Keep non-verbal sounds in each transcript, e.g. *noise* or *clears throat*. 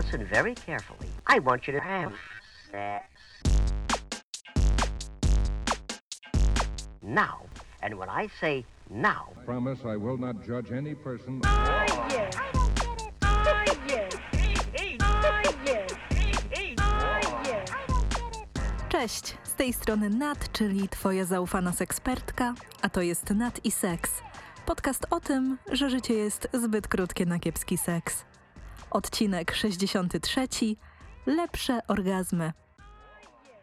listen very carefully. I want you to have sex. Now. And when I say now, Promise I will not judge any person. Oh, yes. Oh, yes. Oh, yes. Oh, yes. Cześć, z tej strony Nat, czyli Twoja zaufana sekspertka, a to jest Nat i Seks. Podcast o tym, że życie jest zbyt krótkie na kiepski seks. Odcinek 63. Lepsze orgazmy.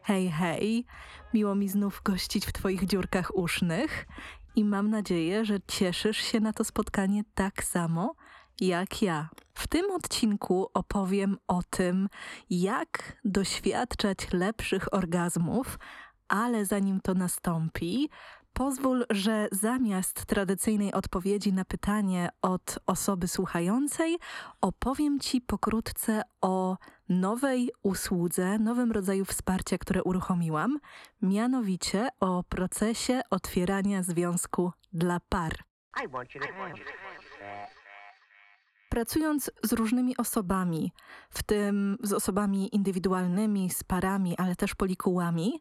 Hej, hej, miło mi znów gościć w Twoich dziurkach usznych i mam nadzieję, że cieszysz się na to spotkanie tak samo jak ja. W tym odcinku opowiem o tym, jak doświadczać lepszych orgazmów, ale zanim to nastąpi, pozwól, że zamiast tradycyjnej odpowiedzi na pytanie od osoby słuchającej, opowiem Ci pokrótce o nowej usłudze, nowym rodzaju wsparcia, które uruchomiłam, mianowicie o procesie otwierania związku dla par. Pracując z różnymi osobami, w tym z osobami indywidualnymi, z parami, ale też polikułami,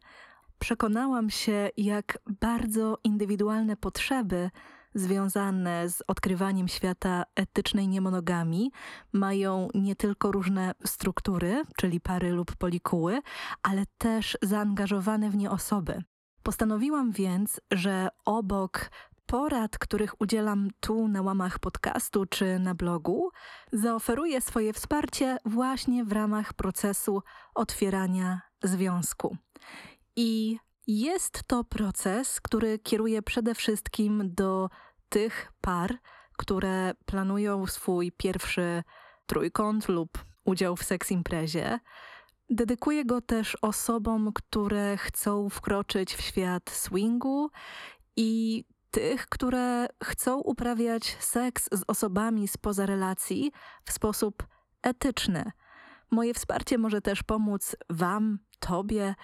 przekonałam się, jak bardzo indywidualne potrzeby związane z odkrywaniem świata etycznej niemonogami mają nie tylko różne struktury, czyli pary lub polikuły, ale też zaangażowane w nie osoby. Postanowiłam więc, że obok porad, których udzielam tu na łamach podcastu czy na blogu, zaoferuję swoje wsparcie właśnie w ramach procesu otwierania związku. I jest to proces, który kieruje przede wszystkim do tych par, które planują swój pierwszy trójkąt lub udział w seks imprezie. Dedykuję go też osobom, które chcą wkroczyć w świat swingu i tych, które chcą uprawiać seks z osobami spoza relacji w sposób etyczny. Moje wsparcie może też pomóc Wam, Tobie,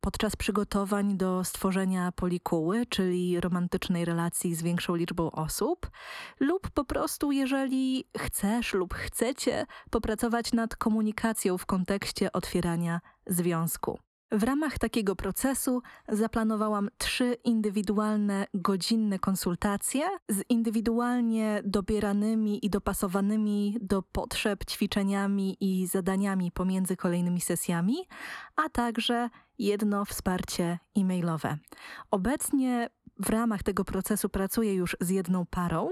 podczas przygotowań do stworzenia polikuły, czyli romantycznej relacji z większą liczbą osób, lub po prostu, jeżeli chcesz lub chcecie popracować nad komunikacją w kontekście otwierania związku. W ramach takiego procesu zaplanowałam trzy indywidualne godzinne konsultacje z indywidualnie dobieranymi i dopasowanymi do potrzeb ćwiczeniami i zadaniami pomiędzy kolejnymi sesjami, a także jedno wsparcie e-mailowe. Obecnie w ramach tego procesu pracuję już z jedną parą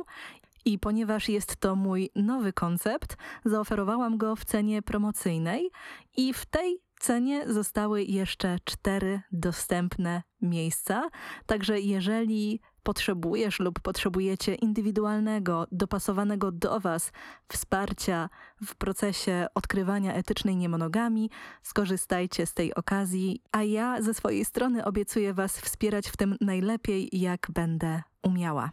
i ponieważ jest to mój nowy koncept, zaoferowałam go w cenie promocyjnej i w tej cenie zostały jeszcze cztery dostępne miejsca. Także jeżeli potrzebujesz lub potrzebujecie indywidualnego, dopasowanego do Was wsparcia w procesie odkrywania etycznej niemonogami, skorzystajcie z tej okazji, a ja ze swojej strony obiecuję Was wspierać w tym najlepiej, jak będę umiała.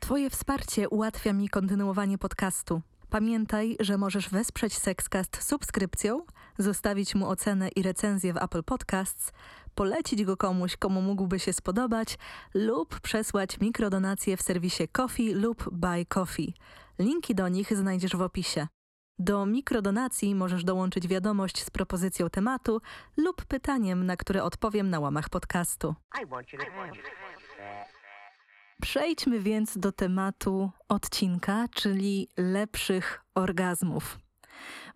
Twoje wsparcie ułatwia mi kontynuowanie podcastu. Pamiętaj, że możesz wesprzeć Sexcast subskrypcją, zostawić mu ocenę i recenzję w Apple Podcasts, polecić go komuś, komu mógłby się spodobać lub przesłać mikrodonacje w serwisie Coffee lub Buy Coffee. Linki do nich znajdziesz w opisie. Do mikrodonacji możesz dołączyć wiadomość z propozycją tematu lub pytaniem, na które odpowiem na łamach podcastu. I want you to have sex. Przejdźmy więc do tematu odcinka, czyli lepszych orgazmów.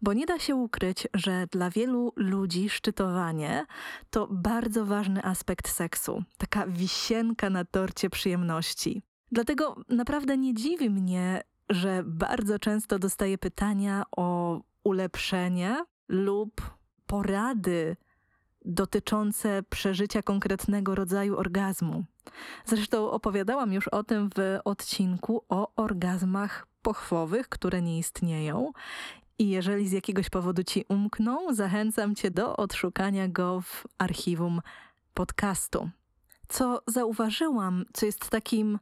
Bo nie da się ukryć, że dla wielu ludzi szczytowanie to bardzo ważny aspekt seksu, taka wisienka na torcie przyjemności. Dlatego naprawdę nie dziwi mnie, że bardzo często dostaję pytania o ulepszenie lub porady dotyczące przeżycia konkretnego rodzaju orgazmu. Zresztą opowiadałam już o tym w odcinku o orgazmach pochwowych, które nie istnieją. I jeżeli z jakiegoś powodu ci umkną, zachęcam cię do odszukania go w archiwum podcastu. Co zauważyłam, co jest takim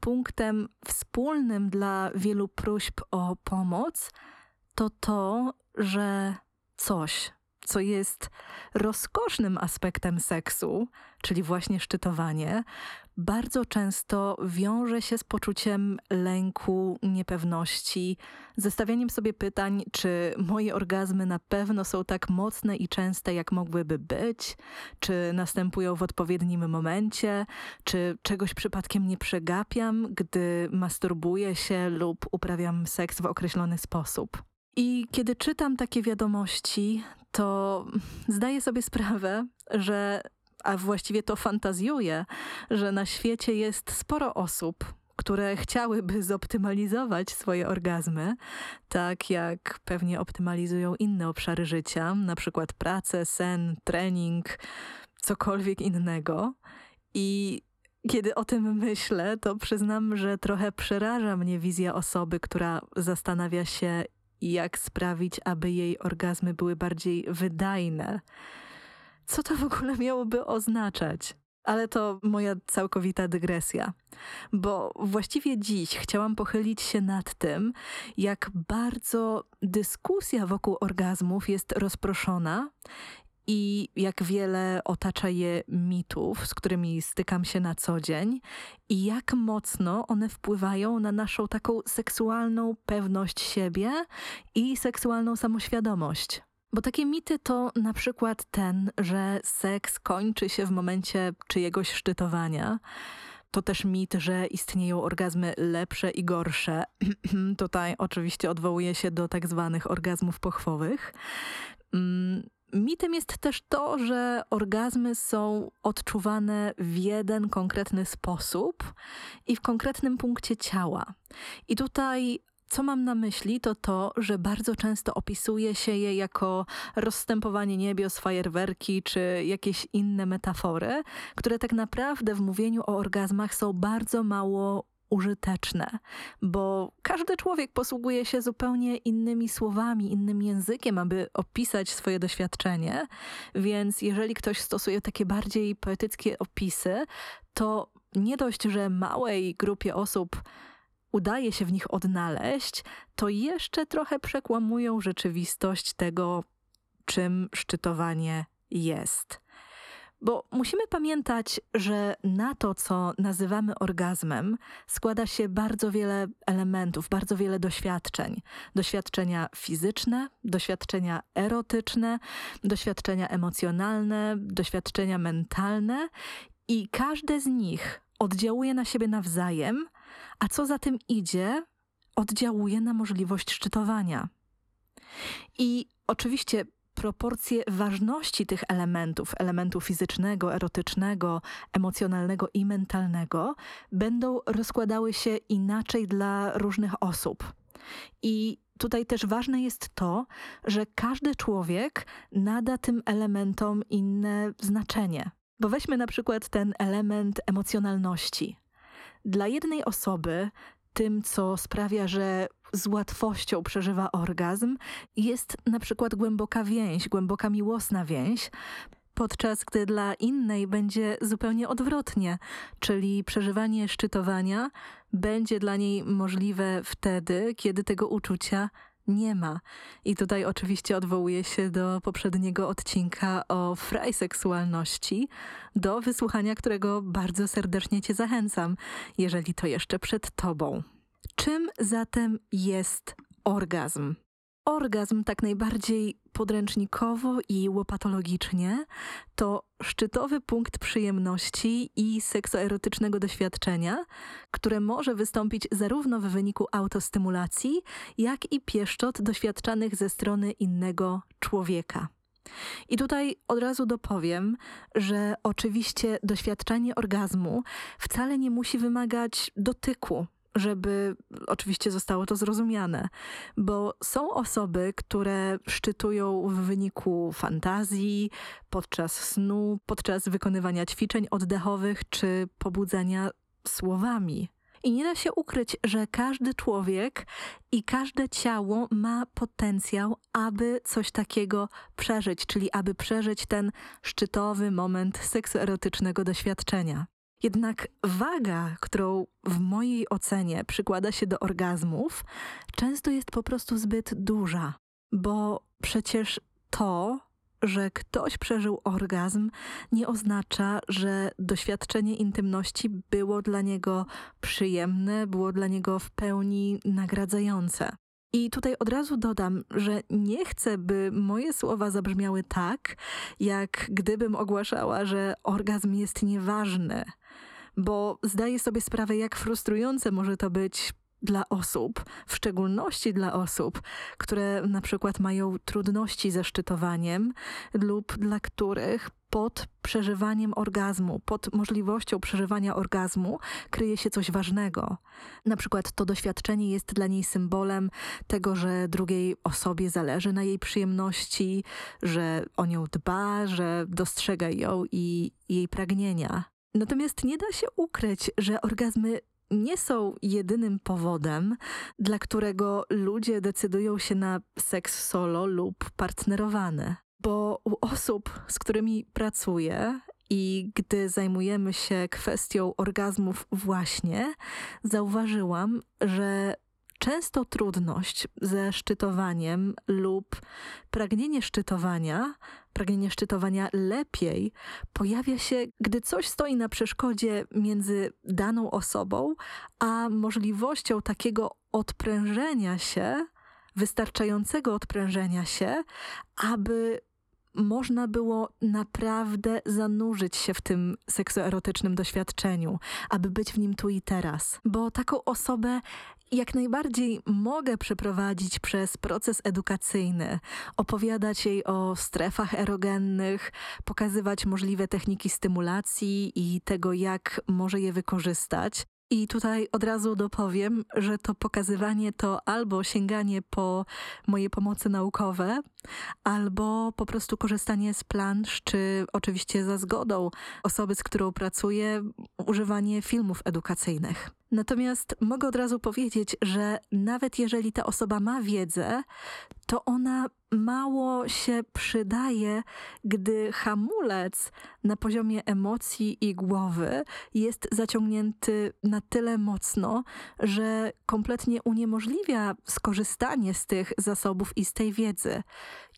punktem wspólnym dla wielu próśb o pomoc, to to, że coś co jest rozkosznym aspektem seksu, czyli właśnie szczytowanie, bardzo często wiąże się z poczuciem lęku, niepewności, zestawianiem sobie pytań, czy moje orgazmy na pewno są tak mocne i częste, jak mogłyby być, czy następują w odpowiednim momencie, czy czegoś przypadkiem nie przegapiam, gdy masturbuję się lub uprawiam seks w określony sposób. I kiedy czytam takie wiadomości, to zdaję sobie sprawę, że, a właściwie to fantazjuję, że na świecie jest sporo osób, które chciałyby zoptymalizować swoje orgazmy, tak jak pewnie optymalizują inne obszary życia, na przykład pracę, sen, trening, cokolwiek innego. I kiedy o tym myślę, to przyznam, że trochę przeraża mnie wizja osoby, która zastanawia się, jak sprawić, aby jej orgazmy były bardziej wydajne. Co to w ogóle miałoby oznaczać? Ale to moja całkowita dygresja, bo właściwie dziś chciałam pochylić się nad tym, jak bardzo dyskusja wokół orgazmów jest rozproszona i jak wiele otacza je mitów, z którymi stykam się na co dzień, i jak mocno one wpływają na naszą taką seksualną pewność siebie i seksualną samoświadomość. Bo takie mity to na przykład ten, że seks kończy się w momencie czyjegoś szczytowania. To też mit, że istnieją orgazmy lepsze i gorsze. *clears throat* Tutaj oczywiście odwołuje się do tak zwanych orgazmów pochwowych. Mitem jest też to, że orgazmy są odczuwane w jeden konkretny sposób i w konkretnym punkcie ciała. I tutaj co mam na myśli, to to, że bardzo często opisuje się je jako rozstępowanie niebios, fajerwerki czy jakieś inne metafory, które tak naprawdę w mówieniu o orgazmach są bardzo mało użyteczne, bo każdy człowiek posługuje się zupełnie innymi słowami, innym językiem, aby opisać swoje doświadczenie. Więc jeżeli ktoś stosuje takie bardziej poetyckie opisy, to nie dość, że małej grupie osób udaje się w nich odnaleźć, to jeszcze trochę przekłamują rzeczywistość tego, czym szczytowanie jest. Bo musimy pamiętać, że na to, co nazywamy orgazmem, składa się bardzo wiele elementów, bardzo wiele doświadczeń. Doświadczenia fizyczne, doświadczenia erotyczne, doświadczenia emocjonalne, doświadczenia mentalne i każde z nich oddziałuje na siebie nawzajem, a co za tym idzie, oddziałuje na możliwość szczytowania. I oczywiście proporcje ważności tych elementów, elementu fizycznego, erotycznego, emocjonalnego i mentalnego, będą rozkładały się inaczej dla różnych osób. I tutaj też ważne jest to, że każdy człowiek nada tym elementom inne znaczenie. Bo weźmy na przykład ten element emocjonalności. Dla jednej osoby tym, co sprawia, że z łatwością przeżywa orgazm, jest na przykład głęboka więź, głęboka miłosna więź, podczas gdy dla innej będzie zupełnie odwrotnie, czyli przeżywanie szczytowania będzie dla niej możliwe wtedy, kiedy tego uczucia nie ma. I tutaj oczywiście odwołuję się do poprzedniego odcinka o frajseksualności, do wysłuchania którego bardzo serdecznie Cię zachęcam, jeżeli to jeszcze przed Tobą. Czym zatem jest orgazm? Orgazm tak najbardziej podręcznikowo i łopatologicznie to szczytowy punkt przyjemności i seksoerotycznego doświadczenia, które może wystąpić zarówno w wyniku autostymulacji, jak i pieszczot doświadczanych ze strony innego człowieka. I tutaj od razu dopowiem, że oczywiście doświadczanie orgazmu wcale nie musi wymagać dotyku żeby oczywiście zostało to zrozumiane, bo są osoby, które szczytują w wyniku fantazji, podczas snu, podczas wykonywania ćwiczeń oddechowych czy pobudzania słowami. I nie da się ukryć, że każdy człowiek i każde ciało ma potencjał, aby coś takiego przeżyć, czyli aby przeżyć ten szczytowy moment seksuerotycznego doświadczenia. Jednak waga, którą w mojej ocenie przykłada się do orgazmów, często jest po prostu zbyt duża, bo przecież to, że ktoś przeżył orgazm, nie oznacza, że doświadczenie intymności było dla niego przyjemne, było dla niego w pełni nagradzające. I tutaj od razu dodam, że nie chcę, by moje słowa zabrzmiały tak, jak gdybym ogłaszała, że orgazm jest nieważny, bo zdaję sobie sprawę, jak frustrujące może to być dla osób, w szczególności dla osób, które na przykład mają trudności ze szczytowaniem lub dla których pod przeżywaniem orgazmu, pod możliwością przeżywania orgazmu kryje się coś ważnego. Na przykład to doświadczenie jest dla niej symbolem tego, że drugiej osobie zależy na jej przyjemności, że o nią dba, że dostrzega ją i jej pragnienia. Natomiast nie da się ukryć, że orgazmy nie są jedynym powodem, dla którego ludzie decydują się na seks solo lub partnerowany. Bo u osób, z którymi pracuję i gdy zajmujemy się kwestią orgazmów, właśnie zauważyłam, że często trudność ze szczytowaniem lub pragnienie szczytowania, pragnienie szczytowania lepiej, pojawia się, gdy coś stoi na przeszkodzie między daną osobą, a możliwością takiego odprężenia się, wystarczającego odprężenia się, aby można było naprawdę zanurzyć się w tym seksoerotycznym doświadczeniu, aby być w nim tu i teraz. Bo taką osobę jak najbardziej mogę przeprowadzić przez proces edukacyjny, opowiadać jej o strefach erogennych, pokazywać możliwe techniki stymulacji i tego, jak może je wykorzystać. I tutaj od razu dopowiem, że to pokazywanie to albo sięganie po moje pomocy naukowe, albo po prostu korzystanie z plansz, czy oczywiście za zgodą osoby, z którą pracuję, używanie filmów edukacyjnych. Natomiast mogę od razu powiedzieć, że nawet jeżeli ta osoba ma wiedzę, to ona mało się przydaje, gdy hamulec na poziomie emocji i głowy jest zaciągnięty na tyle mocno, że kompletnie uniemożliwia skorzystanie z tych zasobów i z tej wiedzy.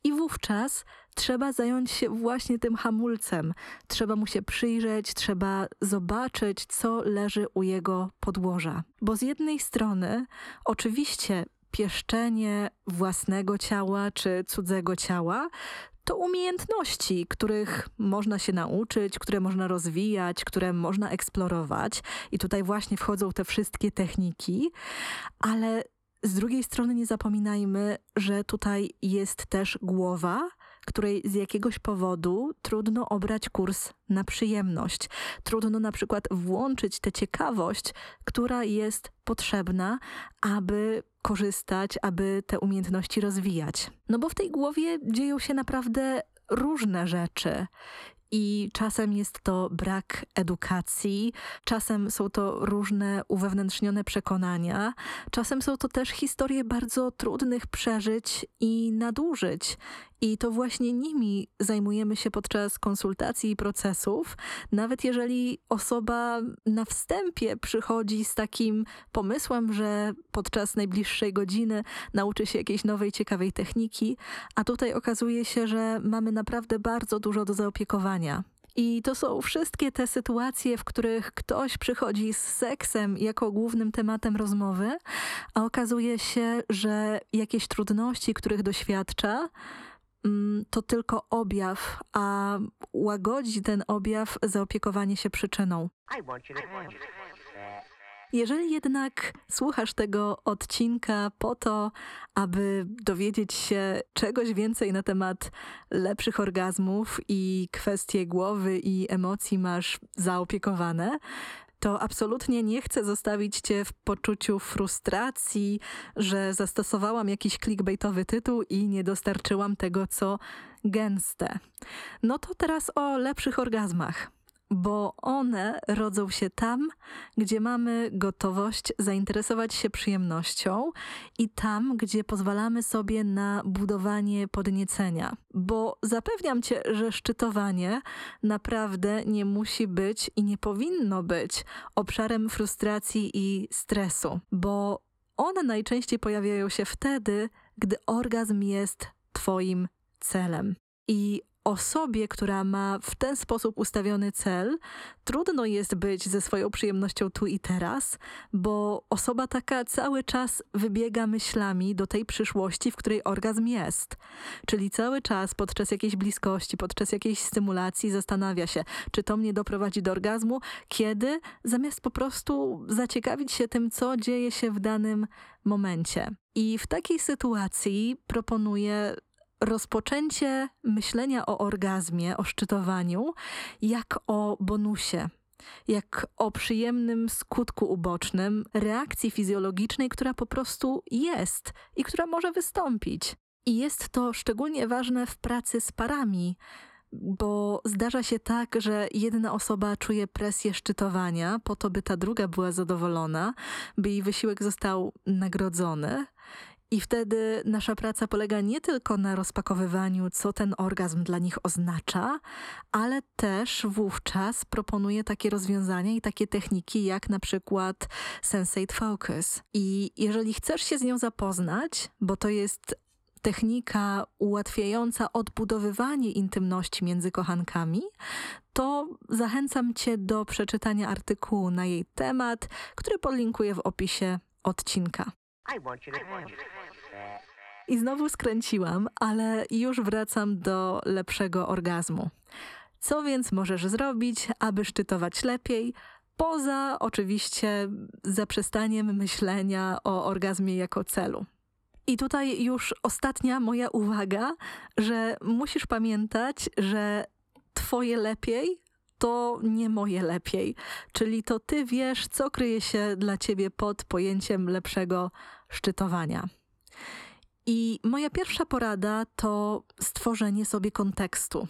I wówczas trzeba zająć się właśnie tym hamulcem. Trzeba mu się przyjrzeć, trzeba zobaczyć, co leży u jego podłoża. Bo z jednej strony, oczywiście, pieszczenie własnego ciała czy cudzego ciała to umiejętności, których można się nauczyć, które można rozwijać, które można eksplorować. I tutaj właśnie wchodzą te wszystkie techniki, ale z drugiej strony nie zapominajmy, że tutaj jest też głowa, której z jakiegoś powodu trudno obrać kurs na przyjemność. Trudno na przykład włączyć tę ciekawość, która jest potrzebna, aby korzystać, aby te umiejętności rozwijać. No bo w tej głowie dzieją się naprawdę różne rzeczy. I czasem jest to brak edukacji, czasem są to różne uwewnętrznione przekonania, czasem są to też historie bardzo trudnych przeżyć i nadużyć. I to właśnie nimi zajmujemy się podczas konsultacji i procesów, nawet jeżeli osoba na wstępie przychodzi z takim pomysłem, że podczas najbliższej godziny nauczy się jakiejś nowej, ciekawej techniki, a tutaj okazuje się, że mamy naprawdę bardzo dużo do zaopiekowania. I to są wszystkie te sytuacje, w których ktoś przychodzi z seksem jako głównym tematem rozmowy, a okazuje się, że jakieś trudności, których doświadcza, Mm, to tylko objaw, a łagodzi ten objaw zaopiekowanie się przyczyną. Jeżeli jednak słuchasz tego odcinka po to, aby dowiedzieć się czegoś więcej na temat lepszych orgazmów i kwestie głowy i emocji masz zaopiekowane, to absolutnie nie chcę zostawić cię w poczuciu frustracji, że zastosowałam jakiś clickbaitowy tytuł i nie dostarczyłam tego, co gęste. No to teraz o lepszych orgazmach bo one rodzą się tam, gdzie mamy gotowość zainteresować się przyjemnością i tam, gdzie pozwalamy sobie na budowanie podniecenia. Bo zapewniam cię, że szczytowanie naprawdę nie musi być i nie powinno być obszarem frustracji i stresu, bo one najczęściej pojawiają się wtedy, gdy orgazm jest Twoim celem. I osobie, która ma w ten sposób ustawiony cel, trudno jest być ze swoją przyjemnością tu i teraz, bo osoba taka cały czas wybiega myślami do tej przyszłości, w której orgazm jest. Czyli cały czas podczas jakiejś bliskości, podczas jakiejś stymulacji zastanawia się, czy to mnie doprowadzi do orgazmu, kiedy, zamiast po prostu zaciekawić się tym, co dzieje się w danym momencie. I w takiej sytuacji proponuję rozpoczęcie myślenia o orgazmie, o szczytowaniu, jak o bonusie, jak o przyjemnym skutku ubocznym reakcji fizjologicznej, która po prostu jest i która może wystąpić. I jest to szczególnie ważne w pracy z parami, bo zdarza się tak, że jedna osoba czuje presję szczytowania po to, by ta druga była zadowolona, by jej wysiłek został nagrodzony. I wtedy nasza praca polega nie tylko na rozpakowywaniu, co ten orgazm dla nich oznacza, ale też wówczas proponuje takie rozwiązania i takie techniki, jak na przykład Sensate Focus. I jeżeli chcesz się z nią zapoznać, bo to jest technika ułatwiająca odbudowywanie intymności między kochankami, to zachęcam Cię do przeczytania artykułu na jej temat, który podlinkuję w opisie odcinka. I want you to have that. I znowu skręciłam, ale już wracam do lepszego orgazmu. Co więc możesz zrobić, aby szczytować lepiej? Poza oczywiście zaprzestaniem myślenia o orgazmie jako celu. I tutaj już ostatnia moja uwaga, że musisz pamiętać, że Twoje lepiej to nie moje lepiej. Czyli to Ty wiesz, co kryje się dla Ciebie pod pojęciem lepszego szczytowania. I moja pierwsza porada to stworzenie sobie kontekstu.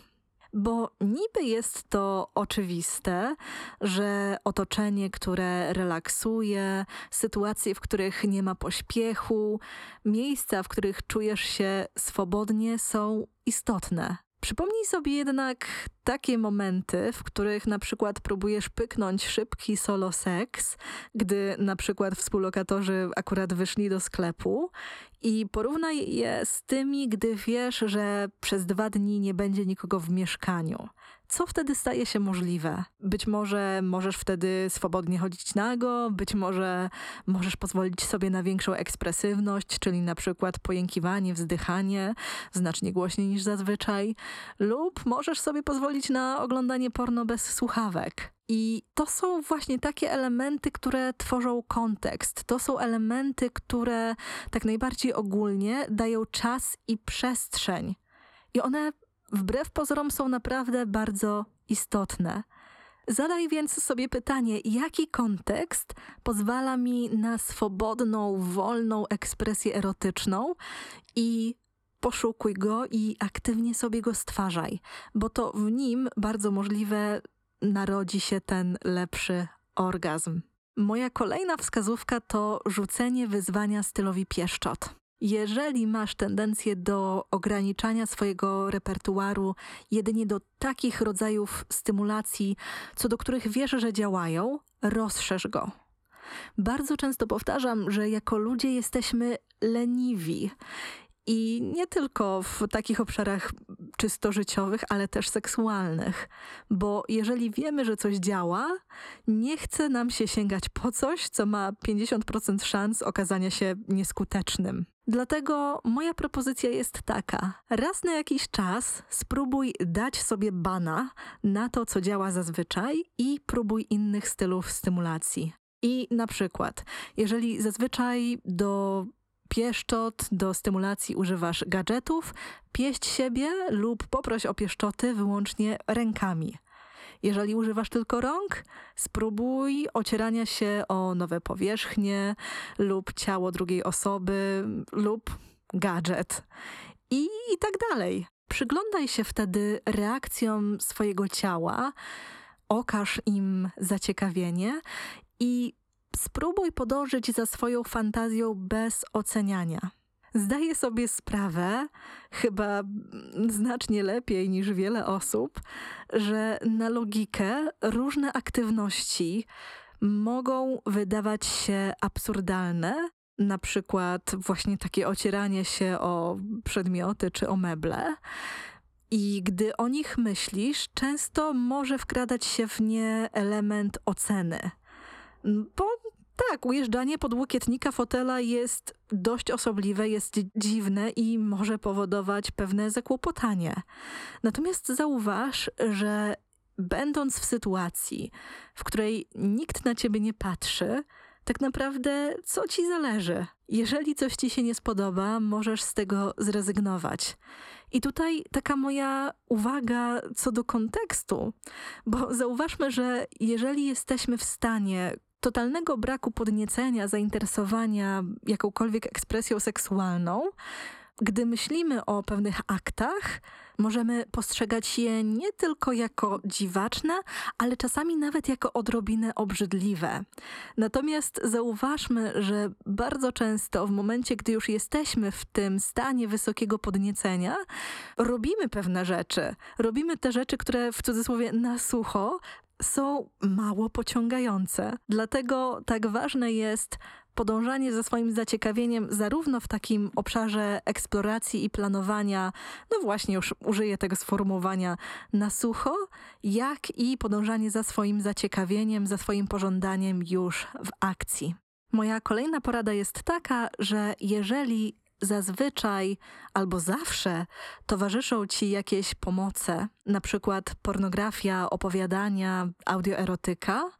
Bo niby jest to oczywiste, że otoczenie, które relaksuje, sytuacje, w których nie ma pośpiechu, miejsca, w których czujesz się swobodnie, są istotne. Przypomnij sobie jednak takie momenty, w których na przykład próbujesz pyknąć szybki solo seks, gdy na przykład współlokatorzy akurat wyszli do sklepu i porównaj je z tymi, gdy wiesz, że przez dwa dni nie będzie nikogo w mieszkaniu. Co wtedy staje się możliwe? Być może możesz wtedy swobodnie chodzić nago, być może możesz pozwolić sobie na większą ekspresywność, czyli na przykład pojękiwanie, wzdychanie znacznie głośniej niż zazwyczaj, lub możesz sobie pozwolić na oglądanie porno bez słuchawek. I to są właśnie takie elementy, które tworzą kontekst. To są elementy, które tak najbardziej ogólnie dają czas i przestrzeń. I one wbrew pozorom są naprawdę bardzo istotne. Zadaj więc sobie pytanie, jaki kontekst pozwala mi na swobodną, wolną ekspresję erotyczną i poszukuj go i aktywnie sobie go stwarzaj, bo to w nim bardzo możliwe narodzi się ten lepszy orgazm. Moja kolejna wskazówka to rzucenie wyzwania stylowi pieszczot. Jeżeli masz tendencję do ograniczania swojego repertuaru jedynie do takich rodzajów stymulacji, co do których wiesz, że działają, rozszerz go. Bardzo często powtarzam, że jako ludzie jesteśmy leniwi. I nie tylko w takich obszarach czysto życiowych, ale też seksualnych. Bo jeżeli wiemy, że coś działa, nie chce nam się sięgać po coś, co ma 50% szans okazania się nieskutecznym. Dlatego moja propozycja jest taka: raz na jakiś czas spróbuj dać sobie bana na to, co działa zazwyczaj, i próbuj innych stylów stymulacji. I na przykład, jeżeli zazwyczaj do pieszczot, do stymulacji używasz gadżetów, pieść siebie lub poproś o pieszczoty wyłącznie rękami. Jeżeli używasz tylko rąk, spróbuj ocierania się o nowe powierzchnie lub ciało drugiej osoby lub gadżet. I, i tak dalej. Przyglądaj się wtedy reakcjom swojego ciała, okaż im zaciekawienie i spróbuj podążyć za swoją fantazją bez oceniania. Zdaję sobie sprawę, chyba znacznie lepiej niż wiele osób, że na logikę różne aktywności mogą wydawać się absurdalne, na przykład właśnie takie ocieranie się o przedmioty czy o meble. I gdy o nich myślisz, często może wkradać się w nie element oceny. Bo tak, ujeżdżanie pod łokietnika fotela jest dość osobliwe, jest dziwne i może powodować pewne zakłopotanie. Natomiast zauważ, że będąc w sytuacji, w której nikt na ciebie nie patrzy, tak naprawdę co ci zależy? Jeżeli coś ci się nie spodoba, możesz z tego zrezygnować. I tutaj taka moja uwaga co do kontekstu, bo zauważmy, że jeżeli jesteśmy w stanie totalnego braku podniecenia, zainteresowania jakąkolwiek ekspresją seksualną, gdy myślimy o pewnych aktach, możemy postrzegać je nie tylko jako dziwaczne, ale czasami nawet jako odrobinę obrzydliwe. Natomiast zauważmy, że bardzo często w momencie, gdy już jesteśmy w tym stanie wysokiego podniecenia, robimy pewne rzeczy. Robimy te rzeczy, które w cudzysłowie na sucho są mało pociągające. Dlatego tak ważne jest podążanie za swoim zaciekawieniem zarówno w takim obszarze eksploracji i planowania, no właśnie już użyję tego sformułowania na sucho, jak i podążanie za swoim zaciekawieniem, za swoim pożądaniem już w akcji. Moja kolejna porada jest taka, że jeżeli zazwyczaj albo zawsze towarzyszą ci jakieś pomoce, na przykład pornografia, opowiadania, audioerotyka,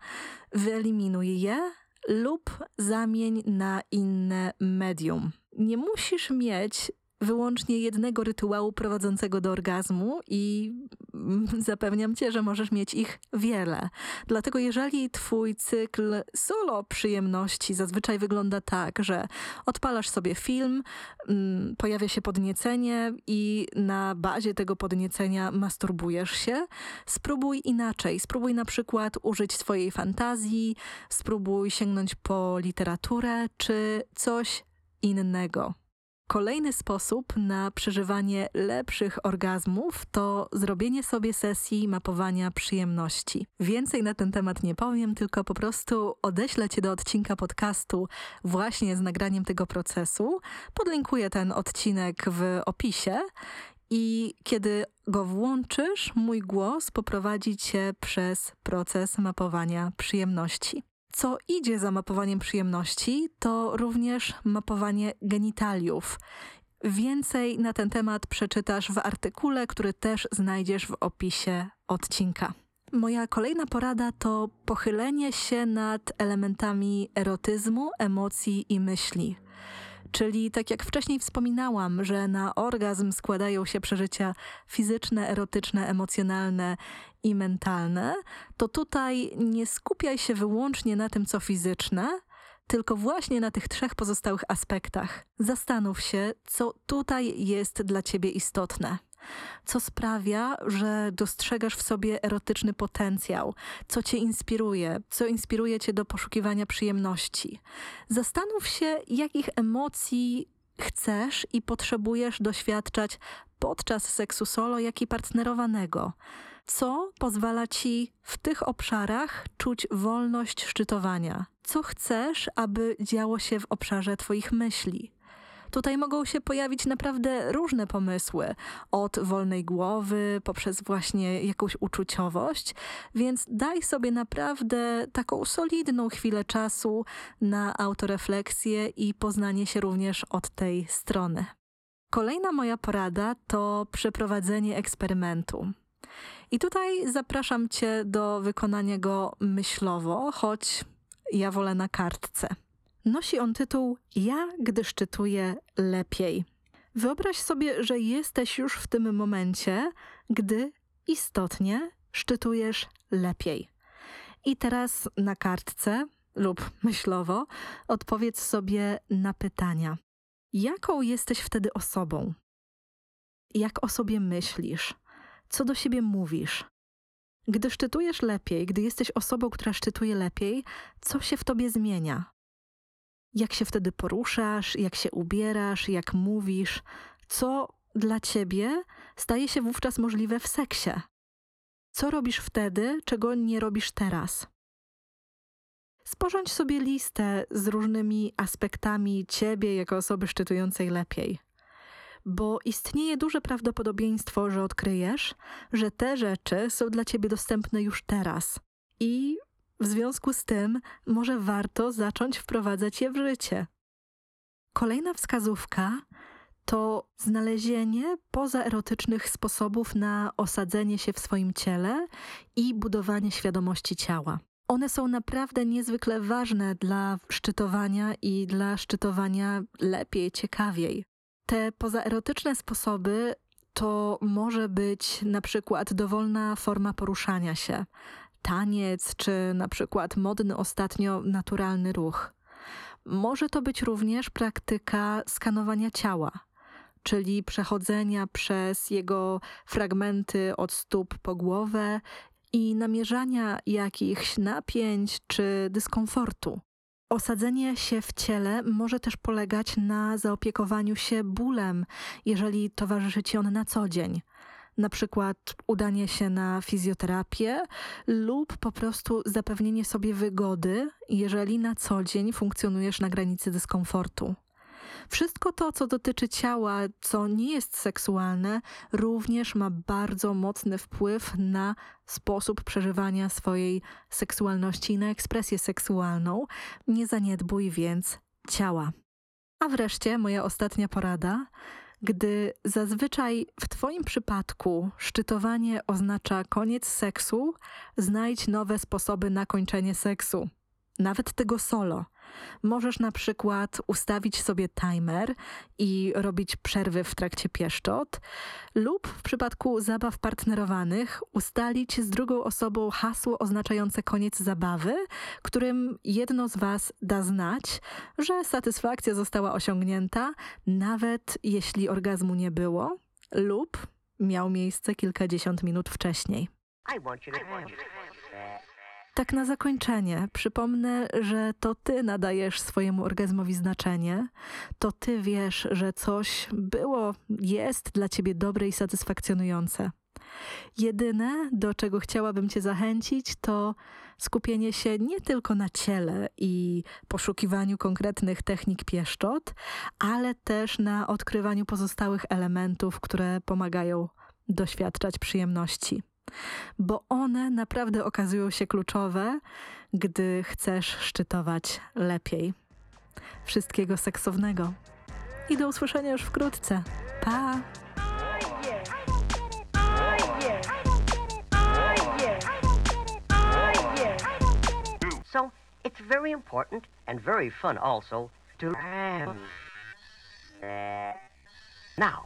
wyeliminuj je lub zamień na inne medium. Nie musisz mieć wyłącznie jednego rytuału prowadzącego do orgazmu i *laughs* zapewniam cię, że możesz mieć ich wiele. Dlatego jeżeli twój cykl solo przyjemności zazwyczaj wygląda tak, że odpalasz sobie film, mm, pojawia się podniecenie i na bazie tego podniecenia masturbujesz się, spróbuj inaczej. Spróbuj na przykład użyć swojej fantazji, spróbuj sięgnąć po literaturę czy coś innego. Kolejny sposób na przeżywanie lepszych orgazmów to zrobienie sobie sesji mapowania przyjemności. Więcej na ten temat nie powiem, tylko po prostu odeślę Cię do odcinka podcastu właśnie z nagraniem tego procesu. Podlinkuję ten odcinek w opisie i kiedy go włączysz, mój głos poprowadzi Cię przez proces mapowania przyjemności. Co idzie za mapowaniem przyjemności, to również mapowanie genitaliów. Więcej na ten temat przeczytasz w artykule, który też znajdziesz w opisie odcinka. Moja kolejna porada to pochylenie się nad elementami erotyzmu, emocji i myśli. Czyli tak jak wcześniej wspominałam, że na orgazm składają się przeżycia fizyczne, erotyczne, emocjonalne i mentalne, to tutaj nie skupiaj się wyłącznie na tym, co fizyczne, tylko właśnie na tych trzech pozostałych aspektach. Zastanów się, co tutaj jest dla ciebie istotne co sprawia, że dostrzegasz w sobie erotyczny potencjał, co cię inspiruje, co inspiruje cię do poszukiwania przyjemności. Zastanów się, jakich emocji chcesz i potrzebujesz doświadczać podczas seksu solo, jak i partnerowanego. Co pozwala ci w tych obszarach czuć wolność szczytowania? Co chcesz, aby działo się w obszarze Twoich myśli? Tutaj mogą się pojawić naprawdę różne pomysły, od wolnej głowy poprzez właśnie jakąś uczuciowość, więc daj sobie naprawdę taką solidną chwilę czasu na autorefleksję i poznanie się również od tej strony. Kolejna moja porada to przeprowadzenie eksperymentu. I tutaj zapraszam Cię do wykonania go myślowo, choć ja wolę na kartce. Nosi on tytuł Ja, gdy szczytuję lepiej. Wyobraź sobie, że jesteś już w tym momencie, gdy istotnie szczytujesz lepiej. I teraz na kartce lub myślowo odpowiedz sobie na pytania. Jaką jesteś wtedy osobą? Jak o sobie myślisz? Co do siebie mówisz? Gdy szczytujesz lepiej, gdy jesteś osobą, która szczytuje lepiej, co się w tobie zmienia? Jak się wtedy poruszasz, jak się ubierasz, jak mówisz, co dla ciebie staje się wówczas możliwe w seksie. Co robisz wtedy, czego nie robisz teraz? Sporządź sobie listę z różnymi aspektami ciebie jako osoby szczytującej lepiej. bo istnieje duże prawdopodobieństwo, że odkryjesz, że te rzeczy są dla ciebie dostępne już teraz. I w związku z tym może warto zacząć wprowadzać je w życie. Kolejna wskazówka to znalezienie pozaerotycznych sposobów na osadzenie się w swoim ciele i budowanie świadomości ciała. One są naprawdę niezwykle ważne dla szczytowania i dla szczytowania lepiej, ciekawiej. Te pozaerotyczne sposoby to może być na przykład dowolna forma poruszania się, taniec czy na przykład modny ostatnio naturalny ruch. Może to być również praktyka skanowania ciała, czyli przechodzenia przez jego fragmenty od stóp po głowę i namierzania jakichś napięć czy dyskomfortu. Osadzenie się w ciele może też polegać na zaopiekowaniu się bólem, jeżeli towarzyszy ci on na co dzień. Na przykład udanie się na fizjoterapię lub po prostu zapewnienie sobie wygody, jeżeli na co dzień funkcjonujesz na granicy dyskomfortu. Wszystko to, co dotyczy ciała, co nie jest seksualne, również ma bardzo mocny wpływ na sposób przeżywania swojej seksualności i na ekspresję seksualną. Nie zaniedbuj więc ciała. A wreszcie moja ostatnia porada. Gdy zazwyczaj w Twoim przypadku szczytowanie oznacza koniec seksu, znajdź nowe sposoby na kończenie seksu. Nawet tego solo. Możesz na przykład ustawić sobie timer i robić przerwy w trakcie pieszczot, lub w przypadku zabaw partnerowanych ustalić z drugą osobą hasło oznaczające koniec zabawy, którym jedno z Was da znać, że satysfakcja została osiągnięta, nawet jeśli orgazmu nie było, lub miał miejsce kilkadziesiąt minut wcześniej. I want you to have that. Tak na zakończenie przypomnę, że to ty nadajesz swojemu orgazmowi znaczenie, to ty wiesz, że coś było, jest dla ciebie dobre i satysfakcjonujące. Jedyne, do czego chciałabym cię zachęcić, to skupienie się nie tylko na ciele i poszukiwaniu konkretnych technik pieszczot, ale też na odkrywaniu pozostałych elementów, które pomagają doświadczać przyjemności bo one naprawdę okazują się kluczowe, gdy chcesz szczytować lepiej. Wszystkiego seksownego. I do usłyszenia już wkrótce. Pa! So it's very important and very fun also to. Now,